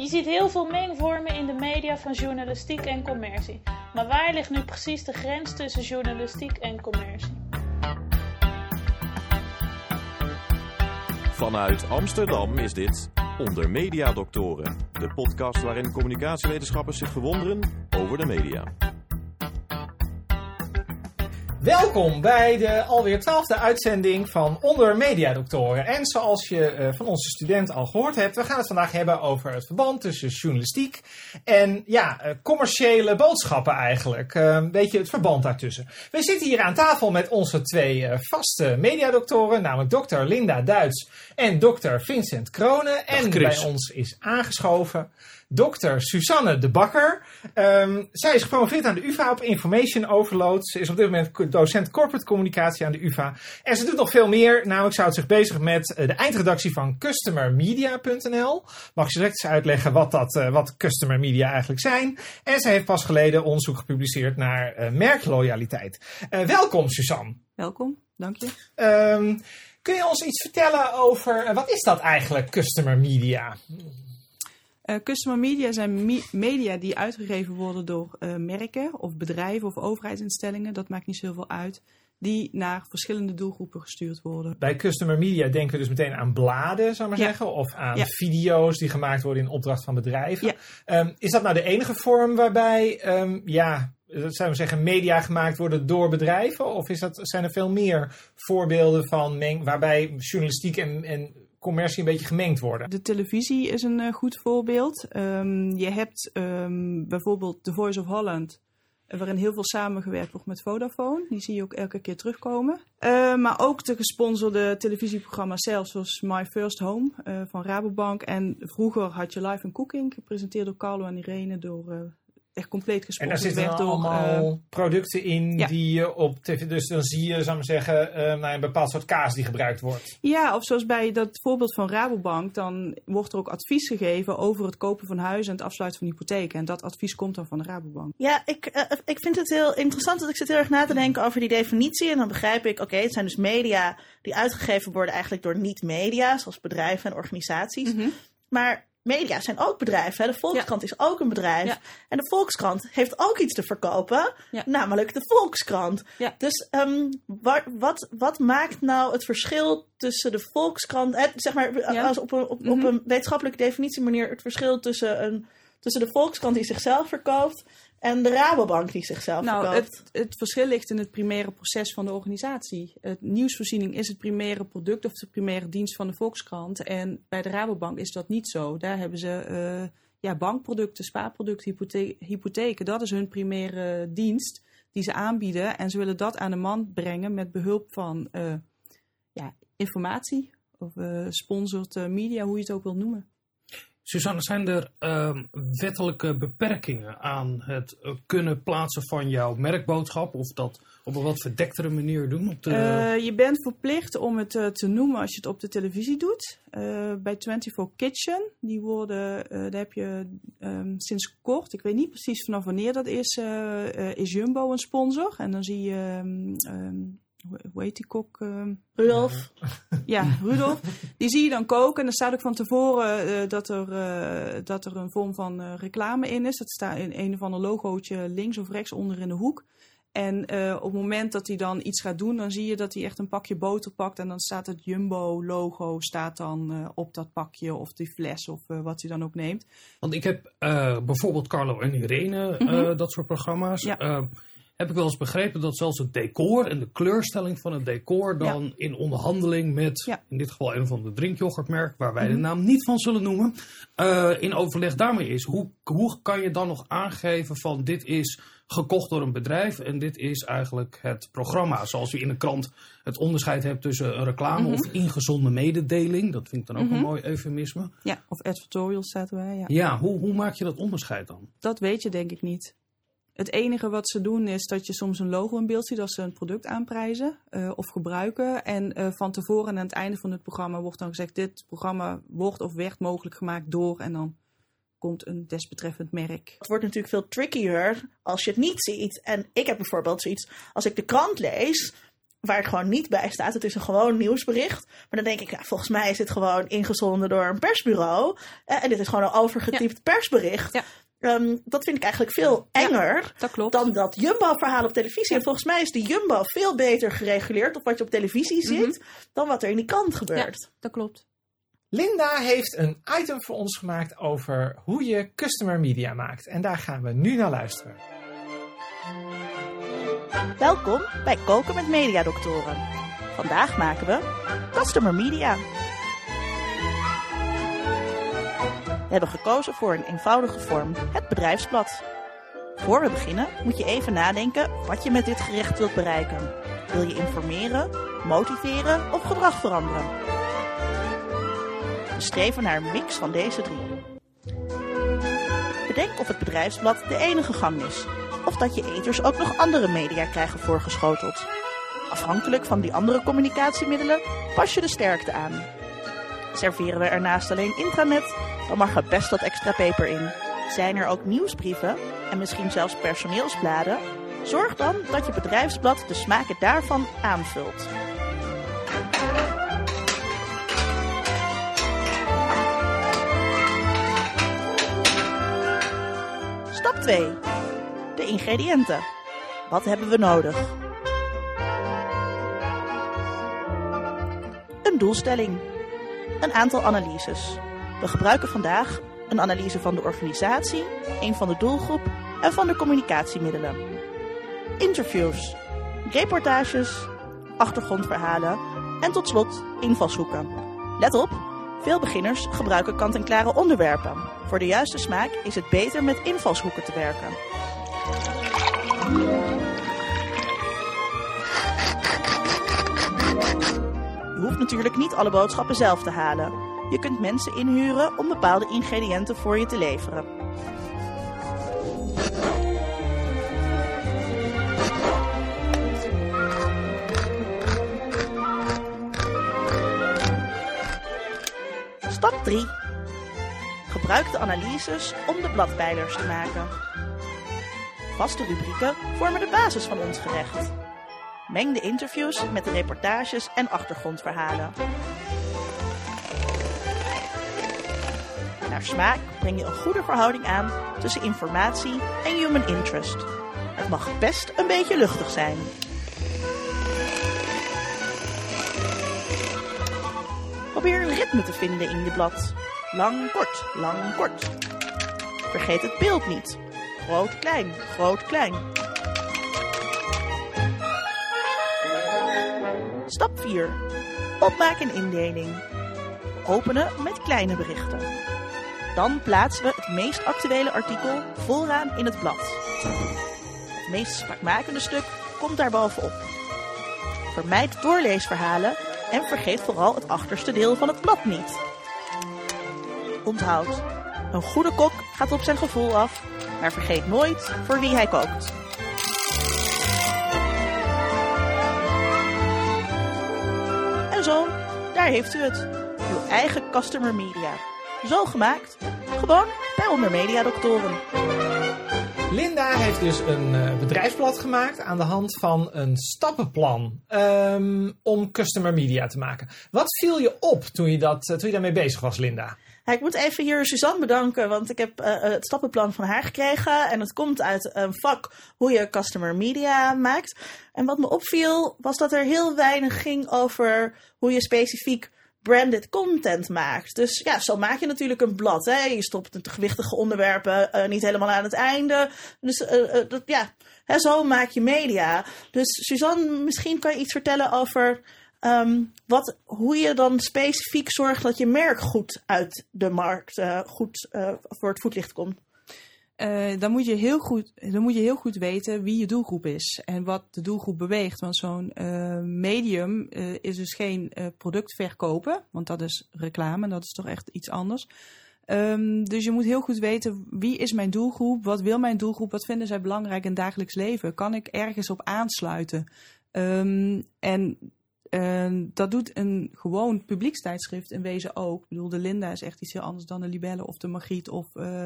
Je ziet heel veel mengvormen in de media van journalistiek en commercie. Maar waar ligt nu precies de grens tussen journalistiek en commercie? Vanuit Amsterdam is dit Onder Media Doctoren, de podcast waarin communicatiewetenschappers zich verwonderen over de media. Welkom bij de alweer twaalfde uitzending van Onder Mediadoktoren. En zoals je uh, van onze student al gehoord hebt, we gaan het vandaag hebben over het verband tussen journalistiek en ja, uh, commerciële boodschappen eigenlijk. Uh, weet je, het verband daartussen. We zitten hier aan tafel met onze twee vaste mediadoktoren, namelijk dokter Linda Duits en dokter Vincent Kronen. En bij ons is aangeschoven dokter Susanne de Bakker. Um, zij is gepromoveerd aan de UvA op Information Overload. Ze is op dit moment docent corporate communicatie aan de UvA. En ze doet nog veel meer. Namelijk ze houdt zich bezig met uh, de eindredactie van customermedia.nl. Mag je direct eens uitleggen wat, dat, uh, wat customer media eigenlijk zijn. En ze heeft pas geleden onderzoek gepubliceerd naar uh, merkloyaliteit. welkom Susanne. Welkom, dank je. Um, kun je ons iets vertellen over wat is dat eigenlijk, customer media? Uh, customer media zijn me media die uitgegeven worden door uh, merken of bedrijven of overheidsinstellingen. Dat maakt niet zoveel uit. Die naar verschillende doelgroepen gestuurd worden. Bij customer media denken we dus meteen aan bladen, zou maar ja. zeggen. Of aan ja. video's die gemaakt worden in opdracht van bedrijven. Ja. Um, is dat nou de enige vorm waarbij, um, ja, we zeggen, media gemaakt worden door bedrijven? Of is dat, zijn er veel meer voorbeelden van waarbij journalistiek en, en commercie een beetje gemengd worden. De televisie is een uh, goed voorbeeld. Um, je hebt um, bijvoorbeeld The Voice of Holland, waarin heel veel samengewerkt wordt met Vodafone. Die zie je ook elke keer terugkomen. Uh, maar ook de gesponsorde televisieprogramma's zelf, zoals My First Home van Rabobank. En vroeger had je Live and Cooking, gepresenteerd door Carlo en Irene, door echt compleet gesponsord En daar zitten door, allemaal uh, producten in ja. die je op tv... Dus dan zie je, zou ik zeggen, uh, naar een bepaald soort kaas die gebruikt wordt. Ja, of zoals bij dat voorbeeld van Rabobank... dan wordt er ook advies gegeven over het kopen van huizen... en het afsluiten van hypotheken. En dat advies komt dan van de Rabobank. Ja, ik, uh, ik vind het heel interessant dat ik zit heel erg na te denken over die definitie. En dan begrijp ik, oké, okay, het zijn dus media... die uitgegeven worden eigenlijk door niet-media... zoals bedrijven en organisaties. Mm -hmm. Maar media zijn ook bedrijven. Hè? De Volkskrant ja. is ook een bedrijf. Ja. En de Volkskrant heeft ook iets te verkopen, ja. namelijk de Volkskrant. Dus um, wat, wat, wat maakt nou het verschil tussen de Volkskrant, hè, zeg maar, als op een, op, mm -hmm. op een wetenschappelijke definitie manier, het verschil tussen, een, tussen de Volkskrant die zichzelf verkoopt en de Rabobank die zichzelf nou, verkoopt? Het, het verschil ligt in het primaire proces van de organisatie. Het nieuwsvoorziening is het primaire product of de primaire dienst van de Volkskrant. En bij de Rabobank is dat niet zo. Daar hebben ze uh, ja, bankproducten, spaarproducten, hypothe hypotheken. Dat is hun primaire dienst die ze aanbieden. En ze willen dat aan de man brengen met behulp van uh, ja, informatie of uh, sponsored media, hoe je het ook wil noemen. Susanne, zijn er uh, wettelijke beperkingen aan het kunnen plaatsen van jouw merkboodschap? Of dat op een wat verdektere manier doen? Op de... uh, je bent verplicht om het uh, te noemen als je het op de televisie doet. Uh, bij 24 Kitchen, die worden, daar heb je um, sinds kort, ik weet niet precies vanaf wanneer dat is, is Jumbo een sponsor. En dan zie je... Um, hoe heet die kok? Uh... Rudolf. Ja, Rudolf. Die zie je dan koken. En dan staat ook van tevoren uh, dat, er, uh, dat er een vorm van uh, reclame in is. Dat staat in een of ander logootje links of rechts onder in de hoek. En op het moment dat hij dan iets gaat doen, dan zie je dat hij echt een pakje boter pakt. En dan staat het Jumbo-logo staat dan op dat pakje of die fles of wat hij dan ook neemt. Want ik heb bijvoorbeeld Carlo en Irene, mm -hmm. dat soort programma's. Ja heb ik wel eens begrepen dat zelfs het decor en de kleurstelling van het decor dan ja. in onderhandeling met, ja. in dit geval een van de drinkyoghurtmerk, waar wij mm -hmm. de naam niet van zullen noemen, uh, in overleg daarmee is. Hoe, hoe kan je dan nog aangeven van dit is gekocht door een bedrijf en dit is eigenlijk het programma. Zoals je in een krant het onderscheid hebt tussen een reclame mm -hmm. of ingezonde mededeling. Dat vind ik dan ook mm -hmm. een mooi eufemisme. Ja, of editorial staat erbij. Ja, ja hoe, hoe maak je dat onderscheid dan? Dat weet je denk ik niet. Het enige wat ze doen is dat je soms een logo in beeld ziet als ze een product aanprijzen uh, of gebruiken. En uh, van tevoren en aan het einde van het programma wordt dan gezegd: dit programma wordt of werd mogelijk gemaakt door. En dan komt een desbetreffend merk. Het wordt natuurlijk veel trickier als je het niet ziet. En ik heb bijvoorbeeld zoiets: als ik de krant lees, waar het gewoon niet bij staat. Het is een gewoon nieuwsbericht. Maar dan denk ik, ja, volgens mij is dit gewoon ingezonden door een persbureau. en dit is gewoon een overgetypt persbericht. Ja. Ehm, dat vind ik eigenlijk veel enger dat dan dat Jumbo-verhaal op televisie. En volgens mij is die Jumbo veel beter gereguleerd op wat je op televisie ziet, mhm. dan wat er in die kant gebeurt. Ja, dat klopt. Linda heeft een item voor ons gemaakt over hoe je customer media maakt. En daar gaan we nu naar luisteren. Welkom bij Koken met Mediadoktoren. Vandaag maken we customer media. We hebben gekozen voor een eenvoudige vorm, het bedrijfsblad. Voor we beginnen moet je even nadenken wat je met dit gerecht wilt bereiken. Wil je informeren, motiveren of gedrag veranderen? We streven naar een mix van deze drie. Bedenk of het bedrijfsblad de enige gang is, of dat je eters ook nog andere media krijgen voorgeschoteld. Afhankelijk van die andere communicatiemiddelen pas je de sterkte aan. Serveren we ernaast alleen intranet, dan mag er best wat extra peper in. Zijn er ook nieuwsbrieven en misschien zelfs personeelsbladen? Zorg dan dat je bedrijfsblad de smaken daarvan aanvult. Stap 2. De ingrediënten. Wat hebben we nodig? Een doelstelling. Een aantal analyses. We gebruiken vandaag een analyse van de organisatie, een van de doelgroep en van de communicatiemiddelen. Interviews, reportages, achtergrondverhalen en tot slot invalshoeken. Let op, veel beginners gebruiken kant-en-klare onderwerpen. Voor de juiste smaak is het beter met invalshoeken te werken. Natuurlijk niet alle boodschappen zelf te halen. Je kunt mensen inhuren om bepaalde ingrediënten voor je te leveren. Stap 3. Gebruik de analyses om de bladpijlers te maken. Vaste rubrieken vormen de basis van ons gerecht. Meng de interviews met reportages en achtergrondverhalen. Naar smaak breng je een goede verhouding aan tussen informatie en human interest. Het mag best een beetje luchtig zijn. Probeer een ritme te vinden in je blad. Lang, kort, lang, kort. Vergeet het beeld niet. Groot, klein, groot, klein. Stap 4. Opmaak en indeling. Openen met kleine berichten. Dan plaatsen we het meest actuele artikel vooraan in het blad. Het meest spraakmakende stuk komt daar bovenop. Vermijd doorleesverhalen en vergeet vooral het achterste deel van het blad niet. Onthoud, een goede kok gaat op zijn gevoel af, maar vergeet nooit voor wie hij kookt. Zo, daar heeft u het. Uw eigen customer media. Zo gemaakt. Gewoon bij Onder Media Doktoren. Linda heeft dus een uh, bedrijfsblad gemaakt aan de hand van een stappenplan um, om customer media te maken. Wat viel je op toen je, dat, uh, toen je daarmee bezig was, Linda? Ja, ik moet even hier Suzanne bedanken, want ik heb uh, het stappenplan van haar gekregen. En het komt uit een vak hoe je customer media maakt. En wat me opviel was dat er heel weinig ging over hoe je specifiek branded content maakt. Dus ja, zo maak je natuurlijk een blad. Hè? Je stopt de gewichtige onderwerpen uh, niet helemaal aan het einde. Dus dat, ja, hè, zo maak je media. Dus Suzanne, misschien kan je iets vertellen over um, wat, hoe je dan specifiek zorgt dat je merk goed uit de markt goed voor het voetlicht komt. Uh, dan, moet je heel goed, dan moet je heel goed weten wie je doelgroep is en wat de doelgroep beweegt. Want zo'n medium is dus geen product verkopen, want dat is reclame, dat is toch echt iets anders. Um, dus je moet heel goed weten wie is mijn doelgroep, wat wil mijn doelgroep, wat vinden zij belangrijk in het dagelijks leven. Kan ik ergens op aansluiten? Um, en dat doet een gewoon publiekstijdschrift in wezen ook. Ik bedoel, de Linda is echt iets heel anders dan de Libelle of de Margriet of uh,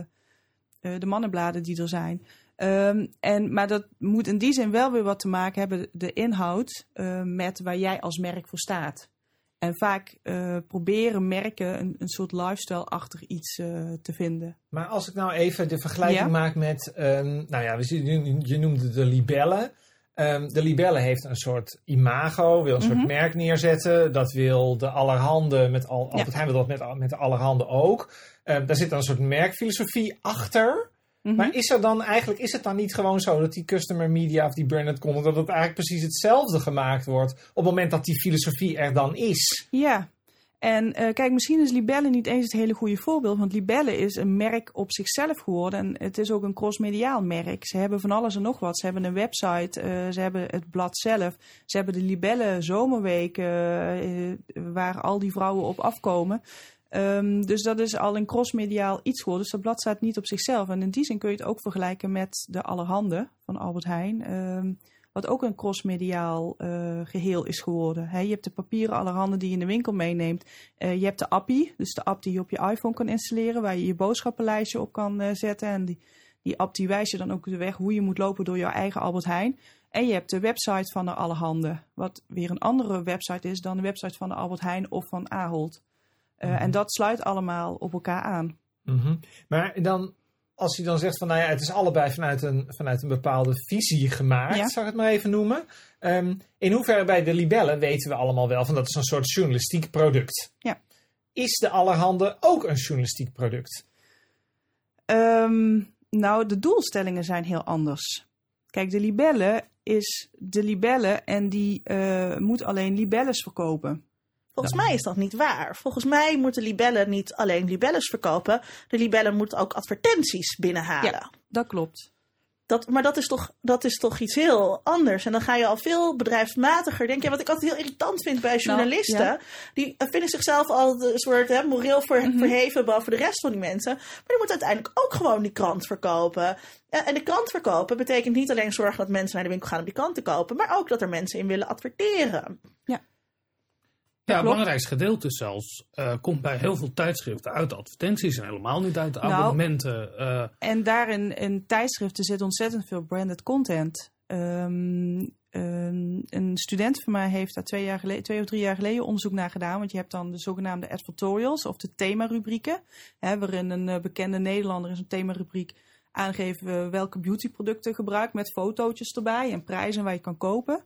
de mannenbladen die er zijn. Um, en, maar dat moet in die zin wel weer wat te maken hebben, de inhoud, uh, met waar jij als merk voor staat. En vaak uh, proberen merken een, een soort lifestyle-achtig iets uh, te vinden. Maar als ik nou even de vergelijking ja? maak met, um, nou ja, je, je noemde de libellen. Um, de libelle heeft een soort imago, wil een mm -hmm. soort merk neerzetten. Dat wil de allerhande met al, Albert ja. Heijn wil dat met, met de allerhande ook. Um, daar zit dan een soort merkfilosofie achter. Mm -hmm. Maar is er dan eigenlijk, is het dan niet gewoon zo dat die customer media of die branded content, dat het eigenlijk precies hetzelfde gemaakt wordt op het moment dat die filosofie er dan is? Ja. En uh, kijk, misschien is Libelle niet eens het hele goede voorbeeld. Want Libelle is een merk op zichzelf geworden. En het is ook een crossmediaal merk. Ze hebben van alles en nog wat. Ze hebben een website. Uh, ze hebben het blad zelf. Ze hebben de Libelle zomerweek. Uh, waar al die vrouwen op afkomen. Um, dus dat is al een crossmediaal iets geworden. Dus dat blad staat niet op zichzelf. En in die zin kun je het ook vergelijken met de Allerhande van Albert Heijn. Um, wat ook een crossmediaal uh, geheel is geworden. He, je hebt de papieren allerhande die je in de winkel meeneemt. Uh, je hebt de appie, dus de app die je op je iPhone kan installeren, waar je je boodschappenlijstje op kan uh, zetten. En die, die app die wijst je dan ook de weg hoe je moet lopen door jouw eigen Albert Heijn. En je hebt de website van de Allerhande, wat weer een andere website is dan de website van de Albert Heijn of van Ahold. Mm -hmm. En dat sluit allemaal op elkaar aan. Mm -hmm. Maar dan als hij dan zegt van nou ja, het is allebei vanuit een, vanuit een bepaalde visie gemaakt, ja. zou ik het maar even noemen. Um, in hoeverre bij de libellen weten we allemaal wel van dat is een soort journalistiek product. Ja. Is de allerhande ook een journalistiek product? Um, nou, de doelstellingen zijn heel anders. Kijk, de libelle is de libelle en die uh, moet alleen libelles verkopen. Volgens mij is dat niet waar. Volgens mij moeten libellen niet alleen libelles verkopen. De libellen moeten ook advertenties binnenhalen. Ja, dat klopt. Dat, maar dat is, toch, dat is toch iets heel anders. En dan ga je al veel bedrijfsmatiger denken. Wat ik altijd heel irritant vind bij journalisten. Nou, ja. Die vinden zichzelf al een soort hè, moreel ver, mm -hmm. verheven boven de rest van die mensen. Maar die moeten uiteindelijk ook gewoon die krant verkopen. En de krant verkopen betekent niet alleen zorgen dat mensen naar de winkel gaan om die krant te kopen. Maar ook dat er mensen in willen adverteren. Ja. Ja, het belangrijkste gedeelte zelfs uh, komt bij heel veel tijdschriften uit de advertenties en helemaal niet uit de nou, abonnementen. Uh. En daarin in tijdschriften zit ontzettend veel branded content. Um, een, een student van mij heeft daar twee, jaar geleden, twee of drie jaar geleden onderzoek naar gedaan. Want je hebt dan de zogenaamde advertorials of de themarubrieken. Hè, waarin een uh, bekende Nederlander in zijn themarubriek aangeven welke beautyproducten gebruikt. Met fotootjes erbij en prijzen waar je kan kopen.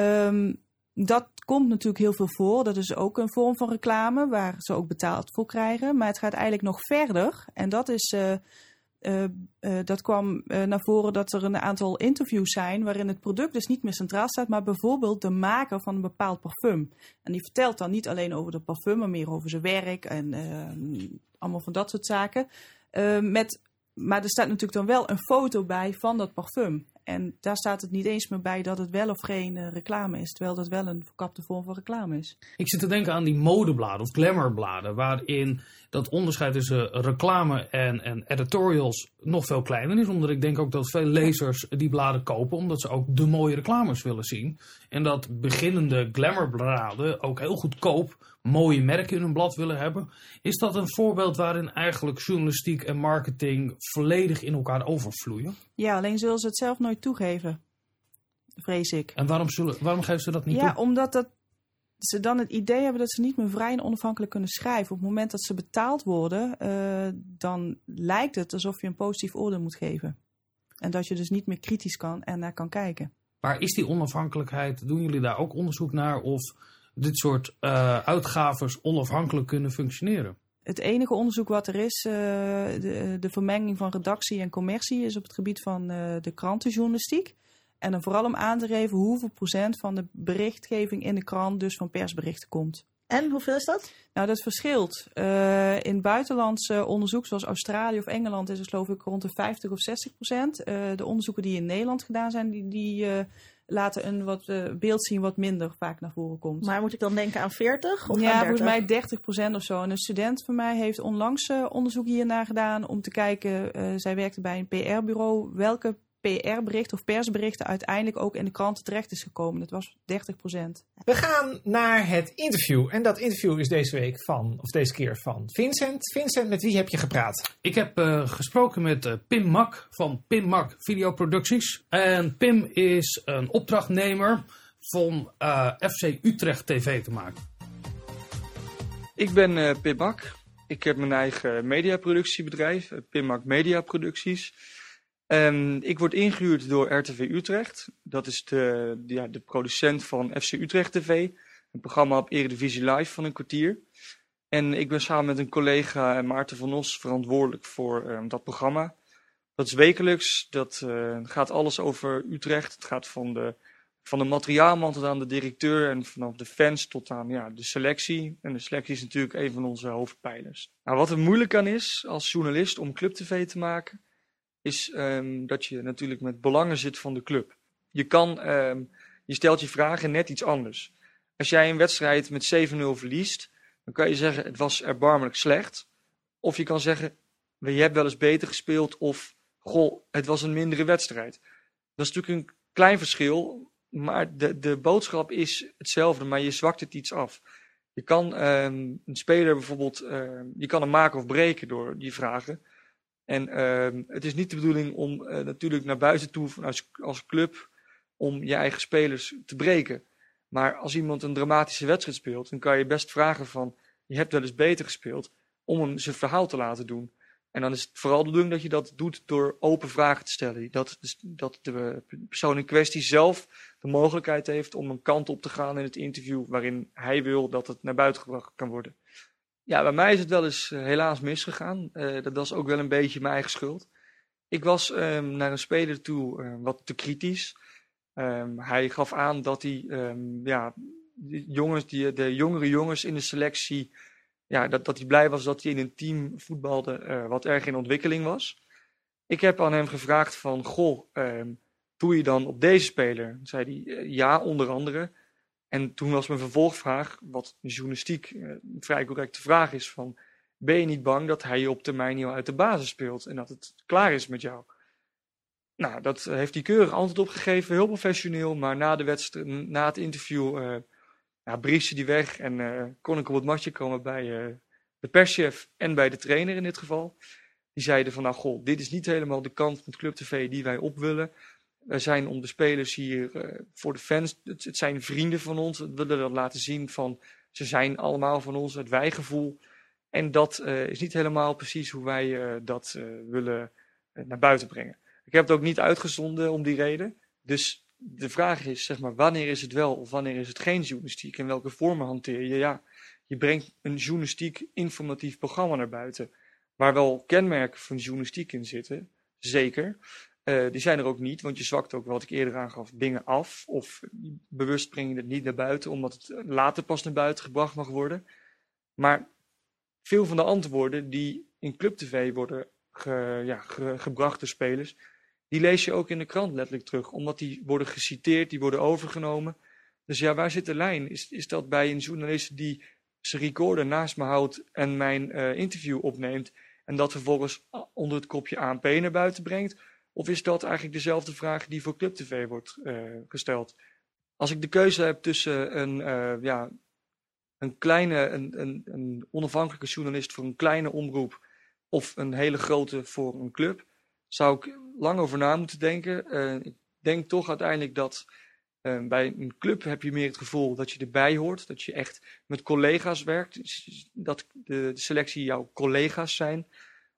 Um, dat komt natuurlijk heel veel voor. Dat is ook een vorm van reclame waar ze ook betaald voor krijgen. Maar het gaat eigenlijk nog verder. En dat, is, uh, uh, uh, dat kwam naar voren dat er een aantal interviews zijn waarin het product dus niet meer centraal staat, maar bijvoorbeeld de maker van een bepaald parfum. En die vertelt dan niet alleen over de parfum, maar meer over zijn werk en allemaal van dat soort zaken. met, maar er staat natuurlijk dan wel een foto bij van dat parfum. En daar staat het niet eens meer bij dat het wel of geen uh, reclame is. Terwijl dat wel een verkapte vorm van reclame is. Ik zit te denken aan die modebladen of glamourbladen. Waarin dat onderscheid tussen reclame en, en editorials nog veel kleiner is. Omdat ik denk ook dat veel lezers die bladen kopen. Omdat ze ook de mooie reclames willen zien. En dat beginnende glamourbladen ook heel goedkoop mooie merken in hun blad willen hebben. Is dat een voorbeeld waarin eigenlijk journalistiek en marketing volledig in elkaar overvloeien? Ja, alleen zullen ze het zelf nooit toegeven. Vrees ik. En waarom, zullen, waarom geven ze dat niet ja, toe? omdat dat, ze dan het idee hebben dat ze niet meer vrij en onafhankelijk kunnen schrijven. Op het moment dat ze betaald worden, uh, dan lijkt het alsof je een positief oordeel moet geven. En dat je dus niet meer kritisch kan en naar kan kijken. Maar is die onafhankelijkheid, doen jullie daar ook onderzoek naar? Of dit soort uh, uitgaves onafhankelijk kunnen functioneren? Het enige onderzoek wat er is, uh, de, de, vermenging van redactie en commercie, is op het gebied van uh, de krantenjournalistiek. En dan vooral om aan te geven hoeveel procent van de berichtgeving in de krant dus van persberichten komt. En hoeveel is dat? Nou, dat verschilt. Uh, in buitenlandse onderzoek, zoals Australië of Engeland, is het geloof ik rond de 50 of 60 procent. Uh, de onderzoeken die in Nederland gedaan zijn, die, die uh, laten een wat, beeld zien wat minder vaak naar voren komt. Maar moet ik dan denken aan 40 of ja, aan 30? volgens mij 30 procent of zo. En een student van mij heeft onlangs onderzoek hiernaar gedaan om te kijken, zij werkte bij een PR-bureau, welke PR-berichten of persberichten uiteindelijk ook in de kranten terecht is gekomen. Dat was 30% We gaan naar het interview. En dat interview is deze week van, of deze keer van Vincent. Vincent, met wie heb je gepraat? Ik heb uh, gesproken met uh, Pim Mak van Pim Mak Videoproducties. En Pim is een opdrachtnemer van uh, FC Utrecht TV te maken. Ik ben Pim Mak. Ik heb mijn eigen mediaproductiebedrijf, Pimmak Media Producties. Um, ik word ingehuurd door RTV Utrecht. Dat is de, ja, de producent van FC Utrecht TV. Een programma op Eredivisie Live van een kwartier. En ik ben samen met een collega Maarten van Os verantwoordelijk voor um, dat programma. Dat is wekelijks. Dat uh, gaat alles over Utrecht. Het gaat van de, van de materiaalman tot aan de directeur. En vanaf de fans tot aan ja, de selectie. En de selectie is natuurlijk een van onze hoofdpijlers. Nou, wat er moeilijk aan is als journalist om Club TV te maken is um, dat je natuurlijk met belangen zit van de club. Je, kan, um, je stelt je vragen net iets anders. Als jij een wedstrijd met 7-0 verliest, dan kan je zeggen het was erbarmelijk slecht. Of je kan zeggen, je hebt wel eens beter gespeeld of goh, het was een mindere wedstrijd. Dat is natuurlijk een klein verschil, maar de, de boodschap is hetzelfde, maar je zwakt het iets af. Je kan um, een speler bijvoorbeeld, je kan hem maken of breken door die vragen. En uh, het is niet de bedoeling om uh, natuurlijk naar buiten toe als, als club om je eigen spelers te breken. Maar als iemand een dramatische wedstrijd speelt, dan kan je best vragen van je hebt wel eens beter gespeeld om hem zijn verhaal te laten doen. En dan is het vooral de bedoeling dat je dat doet door open vragen te stellen. Dat, dat de persoon in kwestie zelf de mogelijkheid heeft om een kant op te gaan in het interview waarin hij wil dat het naar buiten gebracht kan worden. Ja, bij mij is het wel eens uh, helaas misgegaan. Uh, dat was ook wel een beetje mijn eigen schuld. Ik was um, naar een speler toe uh, wat te kritisch. Um, hij gaf aan dat hij, ja, de, jongens, die, de jongere jongens in de selectie, ja, dat, dat hij blij was dat hij in een team voetbalde wat erg in ontwikkeling was. Ik heb aan hem gevraagd van, goh, doe je dan op deze speler? Zei hij, ja, onder andere. En toen was mijn vervolgvraag, wat journalistiek eh, een vrij correcte vraag is, van ben je niet bang dat hij je op termijn heel uit de basis speelt en dat het klaar is met jou? Nou, dat heeft hij keurig antwoord op gegeven, heel professioneel, maar na, de wedstrijd, na het interview uh, ja, briefde hij weg en uh, kon ik op het matje komen bij de perschef en bij de trainer in dit geval. Die zeiden van, nou goh, dit is niet helemaal de kant met Club TV die wij op willen. We zijn om de spelers hier uh, voor de fans. Het, zijn vrienden van ons. We willen dat laten zien van ze zijn allemaal van ons, het wijgevoel. En dat uh, is niet helemaal precies hoe wij dat willen naar buiten brengen. Ik heb het ook niet uitgezonden om die reden. Dus de vraag is, zeg maar, wanneer is het wel of wanneer is het geen journalistiek? En welke vormen hanteer je? Ja, je brengt een journalistiek informatief programma naar buiten. Waar wel kenmerken van journalistiek in zitten, zeker. Uh, die zijn er ook niet, want je zwakt ook, wat ik eerder aangaf, dingen af. Of bewust breng je het niet naar buiten, omdat het later pas naar buiten gebracht mag worden. Maar veel van de antwoorden die in Club TV worden ja, ge, gebracht door spelers, die lees je ook in de krant letterlijk terug. Omdat die worden geciteerd, die worden overgenomen. Dus ja, waar zit de lijn? Is, is dat bij een journalist die zijn recorder naast me houdt en mijn uh, interview opneemt en dat vervolgens onder het kopje ANP naar buiten brengt? Of is dat eigenlijk dezelfde vraag die voor Club TV wordt uh, gesteld? Als ik de keuze heb tussen een, uh, ja, een kleine, een, een, een, onafhankelijke journalist voor een kleine omroep of een hele grote voor een club, zou ik lang over na moeten denken. Uh, ik denk toch uiteindelijk dat bij een club heb je meer het gevoel dat je erbij hoort, dat je echt met collega's werkt, dat de, de selectie jouw collega's zijn.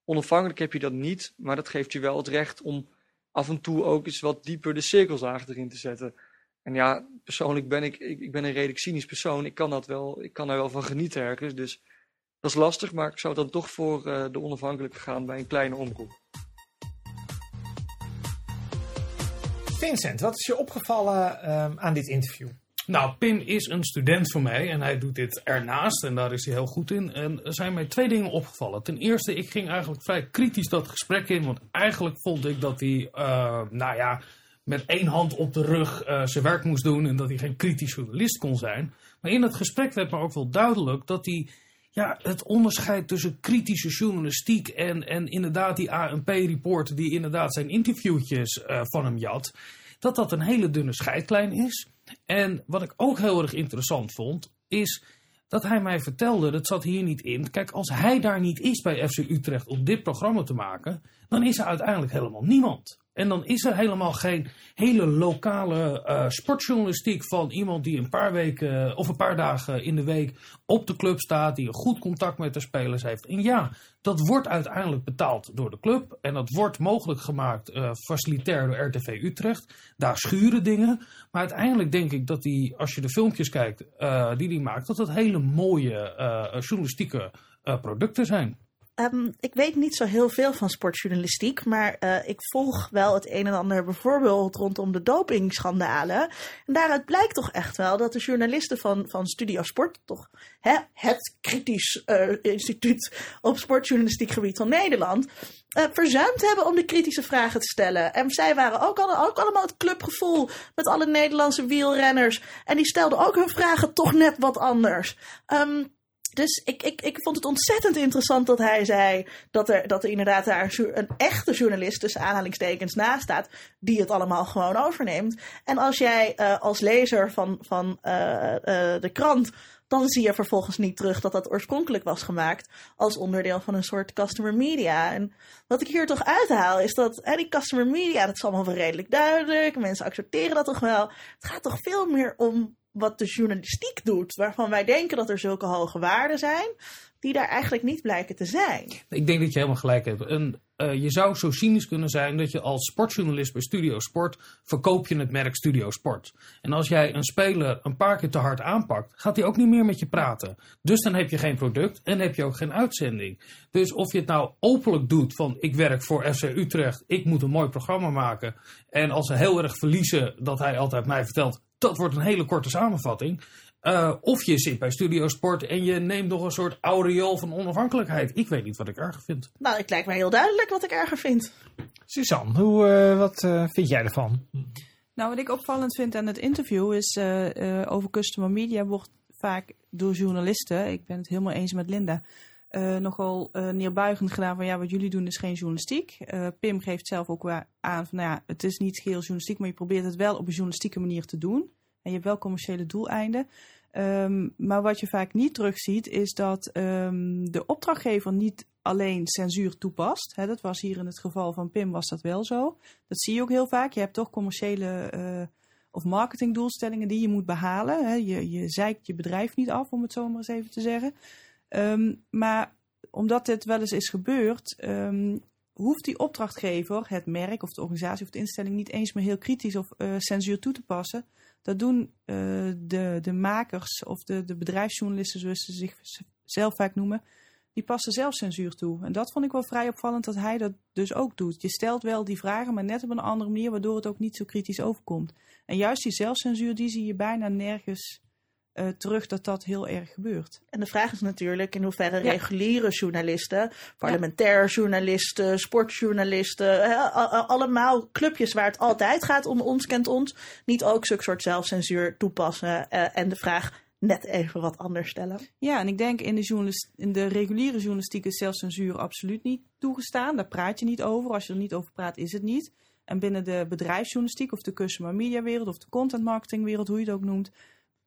Onafhankelijk heb je dat niet, maar dat geeft je wel het recht om af en toe ook eens wat dieper de cirkelzaag erin te zetten. En ja, persoonlijk ben ik, ik, ben een redelijk cynisch persoon. Ik kan, dat wel, ik kan daar wel van genieten ergens. Dus dat is lastig, maar ik zou dan toch voor uh, de onafhankelijke gaan bij een kleine omroep. Vincent, wat is je opgevallen um, aan dit interview? Nou, Pim is een student van mij en hij doet dit ernaast en daar is hij heel goed in. En er zijn mij twee dingen opgevallen. Ten eerste, ik ging eigenlijk vrij kritisch dat gesprek in, want eigenlijk vond ik dat hij, uh, nou ja, met één hand op de rug uh, zijn werk moest doen en dat hij geen kritisch journalist kon zijn. Maar in het gesprek werd me ook wel duidelijk dat hij ja, het onderscheid tussen kritische journalistiek en, en inderdaad die ANP-reporter die inderdaad zijn interviewtjes uh, van hem jat, dat dat een hele dunne scheidlijn is. En wat ik ook heel erg interessant vond, is dat hij mij vertelde, dat zat hier niet in. Kijk, als hij daar niet is bij FC Utrecht om dit programma te maken, dan is er uiteindelijk helemaal niemand. En dan is er helemaal geen hele lokale uh, sportjournalistiek van iemand die een paar weken eh, of een paar dagen in de week op de club staat, die een goed contact met de spelers heeft. En ja, dat wordt uiteindelijk betaald door de club en dat wordt mogelijk gemaakt uh, facilitair door RTV Utrecht. Daar schuren dingen, maar uiteindelijk denk ik dat die, als je de filmpjes kijkt die hij maakt, dat dat hele mooie journalistieke producten zijn. Um, ik weet niet zo heel veel van sportjournalistiek, maar uh, ik volg wel het een en ander bijvoorbeeld rondom de dopingschandalen. En daaruit blijkt toch echt wel dat de journalisten van, van Studio Sport, toch hè, het kritisch uh, instituut op sportjournalistiek gebied van Nederland, uh, verzuimd hebben om de kritische vragen te stellen. En zij waren ook, ook allemaal het clubgevoel met alle Nederlandse wielrenners. En die stelden ook hun vragen toch net wat anders. Um, dus ik, ik, ik vond het ontzettend interessant dat hij zei dat er, dat er inderdaad daar een echte journalist tussen aanhalingstekens naast staat, die het allemaal gewoon overneemt. En als jij uh, als lezer van, van uh, uh, de krant, dan zie je vervolgens niet terug dat dat oorspronkelijk was gemaakt als onderdeel van een soort customer media. En wat ik hier toch uithaal is dat die customer media, dat is allemaal wel redelijk duidelijk, mensen accepteren dat toch wel. Het gaat toch veel meer om wat de journalistiek doet, waarvan wij denken dat er zulke hoge waarden zijn, die daar eigenlijk niet blijken te zijn. Ik denk dat je helemaal gelijk hebt. En, uh, je zou zo cynisch kunnen zijn dat je als sportjournalist bij Studio Sport verkoop je het merk Studio Sport. En als jij een speler een paar keer te hard aanpakt, gaat hij ook niet meer met je praten. Dus dan heb je geen product en heb je ook geen uitzending. Dus of je het nou openlijk doet van ik werk voor FC Utrecht, ik moet een mooi programma maken. En als ze heel erg verliezen, dat hij altijd mij vertelt, dat wordt een hele korte samenvatting. Uh, of je zit bij Studio Sport en je neemt nog een soort aureool van onafhankelijkheid. Ik weet niet wat ik erger vind. Nou, het lijkt mij heel duidelijk wat ik erger vind. Suzanne, hoe, uh, wat uh, vind jij ervan? Nou, wat ik opvallend vind aan het interview is over customer media wordt vaak door journalisten, ik ben het helemaal eens met Linda, nogal neerbuigend gedaan van ja, wat jullie doen is geen journalistiek. Pim geeft zelf ook aan van nou ja, het is niet geheel journalistiek, maar je probeert het wel op een journalistieke manier te doen. En je hebt wel commerciële doeleinden. Um, maar wat je vaak niet terugziet, is dat um, de opdrachtgever niet alleen censuur toepast. Hè, dat was hier in het geval van Pim was dat wel zo. Dat zie je ook heel vaak. Je hebt toch commerciële of marketingdoelstellingen die je moet behalen. Je, je zeikt je bedrijf niet af, om het zo maar eens even te zeggen. Um, maar omdat dit wel eens is gebeurd, hoeft die opdrachtgever, het merk of de organisatie of de instelling niet eens meer heel kritisch of uh, censuur toe te passen. Dat doen uh, de, de makers of de, de bedrijfsjournalisten, zoals ze zichzelf vaak noemen, die passen zelf censuur toe. En dat vond ik wel vrij opvallend dat hij dat dus ook doet. Je stelt wel die vragen, maar net op een andere manier, waardoor het ook niet zo kritisch overkomt. En juist die zelfcensuur, die zie je bijna nergens uh, terug dat dat heel erg gebeurt. En de vraag is natuurlijk in hoeverre ja. reguliere journalisten, parlementair journalisten, sportjournalisten, allemaal clubjes waar het altijd gaat om ons kent ons, niet ook zulke soort zelfcensuur toepassen uh, en de vraag net even wat anders stellen. Ja, en ik denk in de, in de reguliere journalistiek is zelfcensuur absoluut niet toegestaan. Daar praat je niet over. Als je er niet over praat, is het niet. En binnen de bedrijfsjournalistiek of de customer media wereld of de content marketing wereld, hoe je het ook noemt,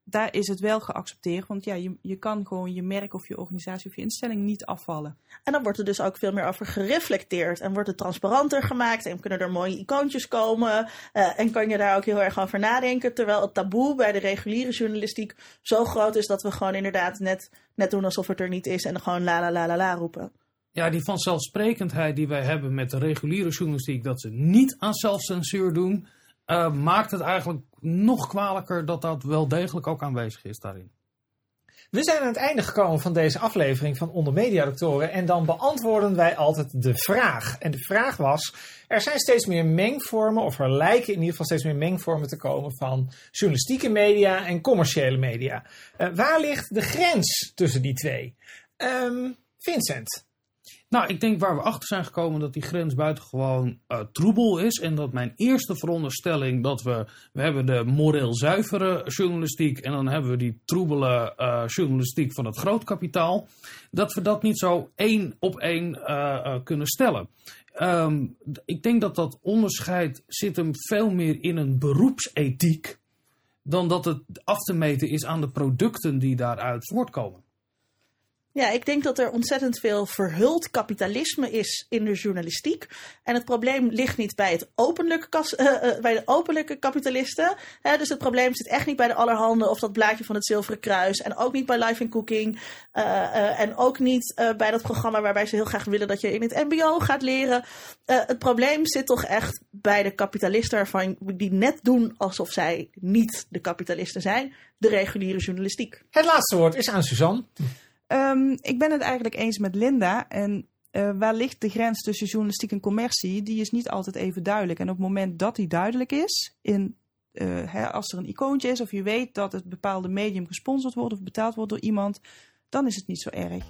daar is het wel geaccepteerd. Want ja, je, je kan gewoon je merk of je organisatie of je instelling niet afvallen. En dan wordt er dus ook veel meer over gereflecteerd. En wordt het transparanter gemaakt. En kunnen er mooie icoontjes komen. Uh, en kan je daar ook heel erg over nadenken. Terwijl het taboe bij de reguliere journalistiek zo groot is dat we gewoon inderdaad net, net doen alsof het er niet is. En gewoon la la la la la roepen. Ja, die vanzelfsprekendheid die wij hebben met de reguliere journalistiek. Dat ze niet aan zelfcensuur doen uh, maakt het eigenlijk nog kwalijker dat dat wel degelijk ook aanwezig is daarin. We zijn aan het einde gekomen van deze aflevering van Onder Mediadoktoren en dan beantwoorden wij altijd de vraag. En de vraag was, er zijn steeds meer mengvormen, of er lijken in ieder geval steeds meer mengvormen te komen van journalistieke media en commerciële media. Uh, waar ligt de grens tussen die twee? Um, Vincent? Nou, ik denk waar we achter zijn gekomen dat die grens buitengewoon uh, troebel is. En dat mijn eerste veronderstelling dat we, we hebben de moreel zuivere journalistiek en dan hebben we die troebele uh, journalistiek van het grootkapitaal. Dat we dat niet zo één op één uh, kunnen stellen. Um, ik denk dat dat onderscheid zit hem veel meer in een beroepsethiek dan dat het af te meten is aan de producten die daaruit voortkomen. Ja, ik denk dat er ontzettend veel verhuld kapitalisme is in de journalistiek. En het probleem ligt niet bij, het openlijke, uh, bij de openlijke kapitalisten. Hè, dus het probleem zit echt niet bij de allerhande of dat blaadje van het Zilveren Kruis. En ook niet bij Life in Cooking. Uh, en ook niet bij dat programma waarbij ze heel graag willen dat je in het MBO gaat leren. het probleem zit toch echt bij de kapitalisten waarvan die net doen alsof zij niet de kapitalisten zijn. De reguliere journalistiek. Het laatste woord is aan Suzanne. Um, ik ben het eigenlijk eens met Linda. En uh, waar ligt de grens tussen journalistiek en commercie? Die is niet altijd even duidelijk. En op het moment dat die duidelijk is, in, uh, hè, als er een icoontje is of je weet dat het bepaalde medium gesponsord wordt of betaald wordt door iemand, dan is het niet zo erg.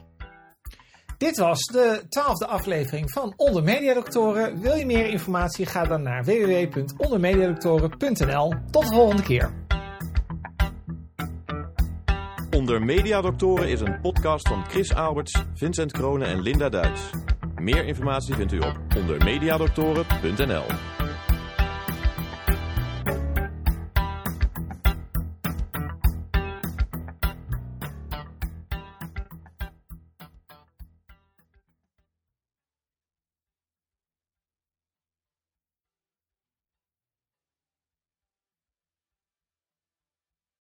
Dit was de twaalfde aflevering van Onder Mediadoktoren. Wil je meer informatie? Ga dan naar www.ondermediadoktoren.nl. Tot de volgende keer. Onder Mediadoktoren is een podcast van Chris Alberts, Vincent Kronen en Linda Duits. Meer informatie vindt u op ondermediadoktoren.nl.